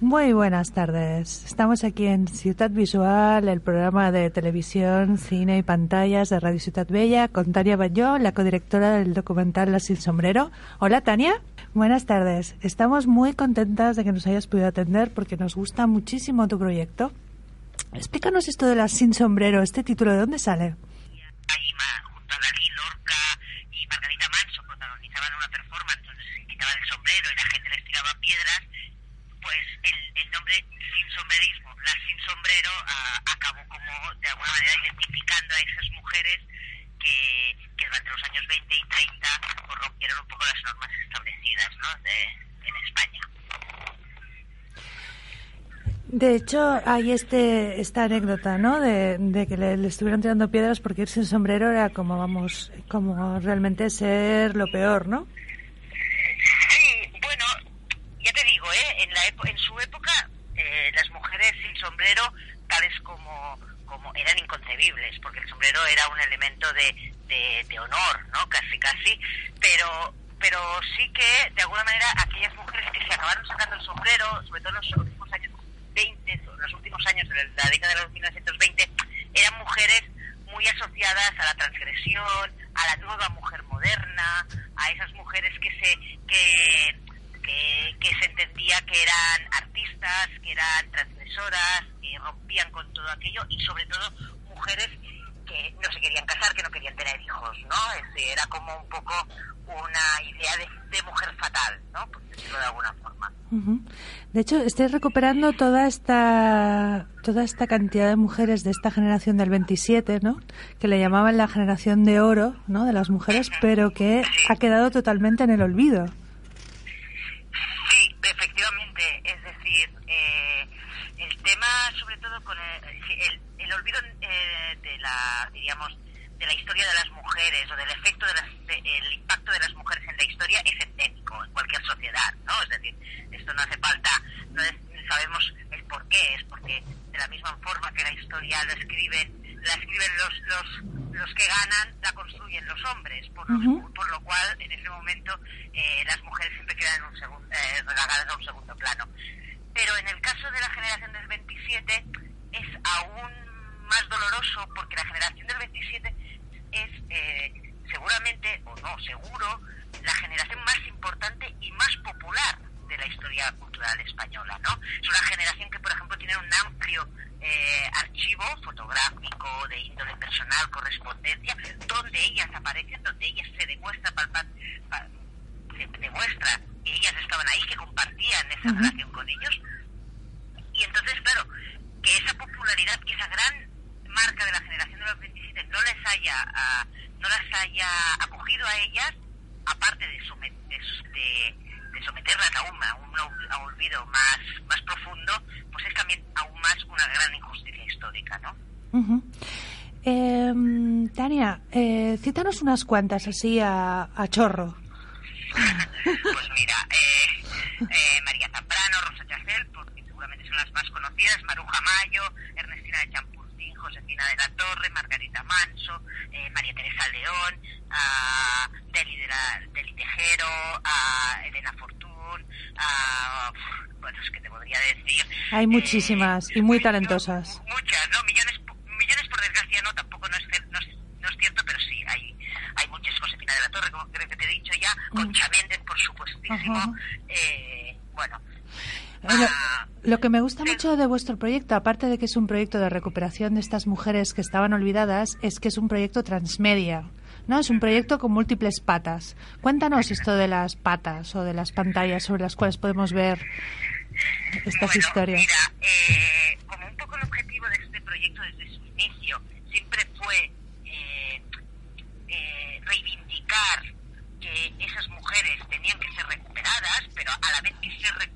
Muy buenas tardes. Estamos aquí en Ciudad Visual, el programa de televisión, cine y pantallas de Radio Ciudad Bella, con Tania Bayó, la codirectora del documental La Sin Sombrero. Hola, Tania. Buenas tardes. Estamos muy contentas de que nos hayas podido atender porque nos gusta muchísimo tu proyecto. Explícanos esto de La Sin Sombrero. ¿Este título de dónde sale? Ahí, junto a Dalí, Lorca y Margarita Manso protagonizaban una performance donde se quitaban el sombrero y la gente les tiraba piedras, pues el, el nombre sin sombrerismo, la sin sombrero, ah, acabó como de alguna manera identificando a esas mujeres que, que durante los años 20 y 30 pues, rompieron un poco las normas establecidas ¿no? de, en España. De hecho, hay este esta anécdota, ¿no? De, de que le, le estuvieron tirando piedras porque ir sin sombrero era como, vamos, como realmente ser lo peor, ¿no? Sí, bueno, ya te digo, ¿eh? en, la en su época eh, las mujeres sin sombrero, tales como eran inconcebibles, porque el sombrero era un elemento de, de, de honor, ¿no? Casi, casi, pero pero sí que, de alguna manera, aquellas mujeres que se acabaron sacando el sombrero, sobre todo en los últimos años 20, o los últimos años de la década de los 1920, eran mujeres muy asociadas a la transgresión, a la nueva mujer moderna, a esas mujeres que se que, que, que se entendía que eran artistas, que eran transgresoras, que rompían con todo aquello y sobre todo mujeres que no se querían casar, que no querían tener hijos, ¿no? Ese era como un poco una idea de, de mujer fatal, ¿no? Por decirlo de alguna forma. De hecho, estoy recuperando toda esta toda esta cantidad de mujeres de esta generación del 27, ¿no? Que le llamaban la generación de oro, ¿no? De las mujeres, pero que ha quedado totalmente en el olvido. Sí, efectivamente. Es decir, eh, sobre todo con el, el, el olvido eh, de la, diríamos, de la historia de las mujeres o del efecto de las, de- el impacto de las mujeres en la historia es endémico en cualquier sociedad, ¿no? Es decir, esto no hace falta, no es- sabemos el por qué, es porque de la misma forma que la historia la escriben, la escriben los, los, los que ganan, la construyen los hombres, por, los- por lo cual en ese momento eh, las mujeres siempre quedan en un segun- eh, relegadas a un segundo plano. Pero en el caso de la generación del 27 es aún más doloroso porque la generación del 27 es eh, seguramente, o no, seguro, la generación más importante y más popular de la historia cultural española, ¿no? Es una generación que, por ejemplo, tiene un amplio eh, archivo fotográfico de índole personal, correspondencia, donde ellas aparecen, donde ellas se demuestran, palpa- pa- se demuestra que ellas estaban ahí, que compartían esa relación con ellos. Y entonces, claro, que esa popularidad, que esa gran marca de la generación de los 27 no les haya, no las haya acogido a ellas, aparte de, somet- de, de- de someterlas a un, a un a un olvido más, más profundo, pues es también aún más una gran injusticia histórica, ¿no? Em, Tania, eh, cítanos unas cuantas así a, a chorro. Pues eh, eh, María Zambrano, Rosa Chacel, porque seguramente son las más conocidas, Maruja Mayo, Ernestina de Champurtín, Josefina de la Torre, Margarita Manso, eh, María Teresa León, a Deli, de la, Deli Tejero, a Elena Fortún, a, bueno, es que te podría decir... Hay muchísimas y muy talentosas. Muchas, ¿no? Millones, millones por desgracia no, tampoco no es, no es, no es cierto, pero sí, hay, hay muchas. Josefina de la Torre, como creo que te he dicho ya, Concha Méndez, por supuestísimo. Eh, Lo, ah, lo que me gusta mucho de vuestro proyecto, aparte de que es un proyecto de recuperación de estas mujeres que estaban olvidadas, es que es un proyecto transmedia. ¿no? Es un proyecto con múltiples patas. Cuéntanos esto de las patas o de las pantallas sobre las cuales podemos ver estas bueno, historias. Mira, eh, como un poco el objetivo de este proyecto desde su inicio siempre fue eh, eh, reivindicar que esas mujeres tenían que ser recuperadas, pero a la vez que ser recuperadas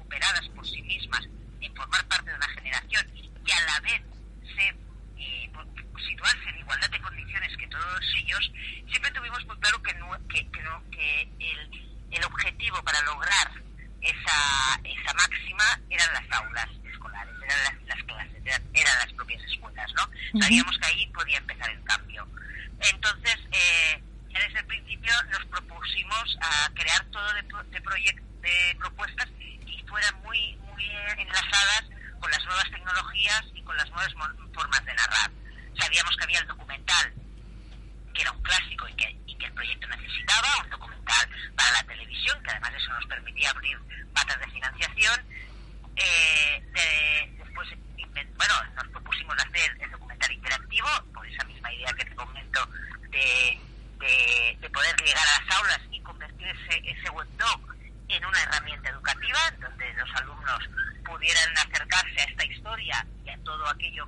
por sí mismas en formar parte de una generación y a la vez ser eh, situarse en igualdad de condiciones que todos ellos, siempre tuvimos muy claro que, no- que, que no- que el, el objetivo para lograr esa, esa máxima eran las aulas escolares, eran las, las clases, eran, eran las propias escuelas, ¿no? Sabíamos que ahí podía empezar el cambio. Entonces, eh, desde el principio nos propusimos a crear todo de, pro- de, de propuestas y fueran muy, muy eh, enlazadas tecnologías y con las nuevas formas de narrar. Sabíamos que había el documental, que era un clásico y que, y que el proyecto necesitaba, un documental para la televisión, que además eso nos permitía abrir patas de financiación. Eh, después, bueno, nos propusimos hacer el documental interactivo, por esa misma idea que te comento de, de, poder llegar a las aulas y convertir ese webdoc en una herramienta educativa, donde los alumnos pudieran acercarse a esta historia y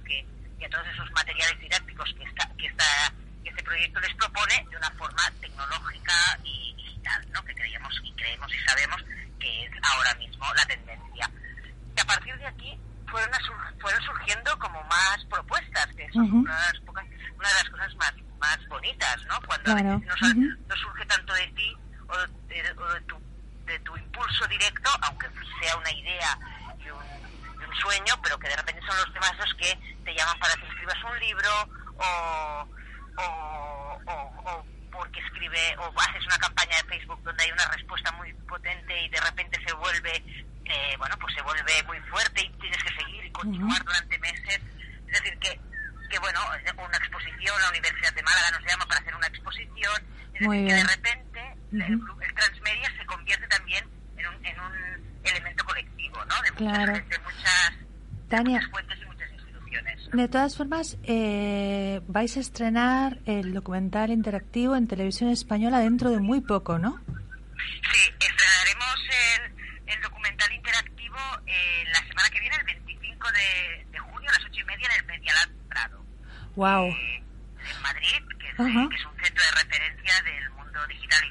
que, y a todos esos materiales didácticos que, está, que, está, que este proyecto les propone de una forma tecnológica y digital, ¿no? que creíamos y creemos y sabemos que es ahora mismo la tendencia. Y a partir de aquí fueron, fueron surgiendo como más propuestas, que son una, de las pocas, una de las cosas más, más bonitas, ¿no? Cuando no, surge tanto de ti o de, o de, tu, de tu impulso directo, aunque sea una idea sueño, pero que de repente son los temas los que te llaman para que escribas un libro o, o, o, porque escribe o haces una campaña de Facebook donde hay una respuesta muy potente y de repente se vuelve eh, bueno pues se vuelve muy fuerte y tienes que seguir y continuar durante meses. Es decir que que bueno una exposición la universidad de Málaga nos llama para hacer una exposición. Es decir que de repente el, transmedia se convierte también en un, en un elemento colectivo no de muchas, de muchas, Tania, fuentes y muchas instituciones de todas formas eh, vais a estrenar el documental interactivo en televisión española dentro de muy poco ¿no? Sí, estrenaremos el, el documental interactivo eh, la semana que viene, el 25 de, de, junio, a las ocho y media, en el Media Lab Prado. Wow. Eh, en Madrid, que es, que es, un centro de referencia del mundo digital.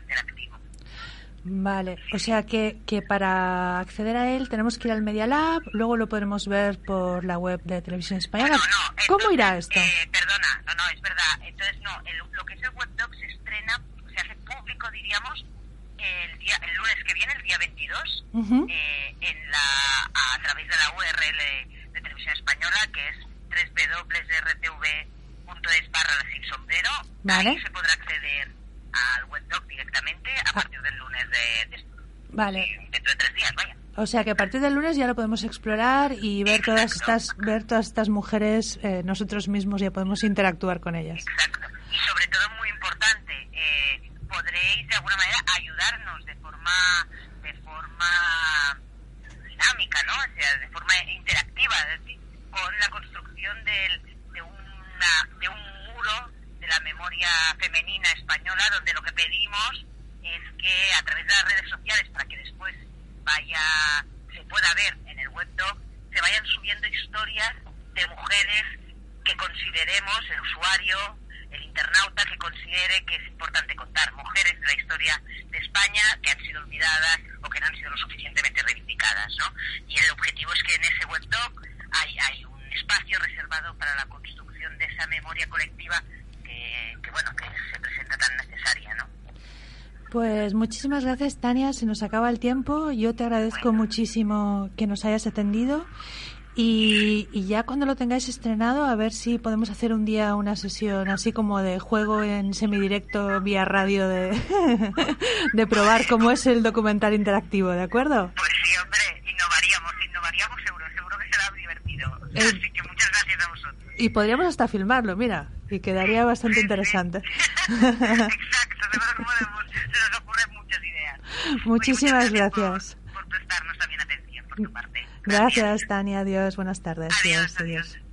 Vale, o sea que, que para acceder a él tenemos que ir al Media Lab, luego lo podremos ver por la web de Televisión Española. No, no, entonces, ¿Cómo irá esto? Eh, perdona, no, no, es verdad. Entonces, no, el, lo que es el webdoc se estrena, se hace público, diríamos, el, día, el lunes que viene, el día 22, uh -huh. eh, en la, a través de la URL de Televisión Española, que es www.rtv.es barra sin sombrero. Vale. Ahí se podrá acceder al webdoc directamente a partir del lunes de, de Vale. dentro de tres días, vaya. O sea que a partir del lunes ya lo podemos explorar y ver Exacto. todas estas ver todas estas mujeres eh, nosotros mismos ya podemos interactuar con ellas. Exacto. Y sobre todo muy importante, eh, podréis de alguna manera ayudarnos de forma de forma dinámica, ¿no? O sea, de forma interactiva, es decir, con la construcción del, de una de un muro de la memoria femenina española donde lo que pedimos que a través de las redes sociales para que después vaya se pueda ver en el webdoc se vayan subiendo historias de mujeres que consideremos el usuario el internauta que considere que es importante contar mujeres de la historia de España que han sido olvidadas o que no han sido lo suficientemente reivindicadas ¿no? y el objetivo es que en ese webdoc hay, hay un espacio reservado para la construcción de esa memoria colectiva que, que bueno que se presenta tan necesaria ¿no? Pues muchísimas gracias, Tania. Se nos acaba el tiempo. Yo te agradezco muchísimo que nos hayas atendido. Y, y, ya cuando lo tengáis estrenado, a ver si podemos hacer un día una sesión así como de juego en semidirecto vía radio de, de probar cómo es el documental interactivo, ¿de acuerdo? Pues sí, hombre, innovaríamos, innovaríamos seguro, seguro que será divertido. Eh, Así que muchas gracias a vosotros. Y podríamos hasta filmarlo, mira, y quedaría bastante sí, interesante. Sí. Exacto, seguro podemos, se nos ocurren muchas Muchísimas gracias. Por, por prestarnos también atención por tu parte. Gracias, Tania. Adiós. Buenas tardes. Adiós, adiós. adiós.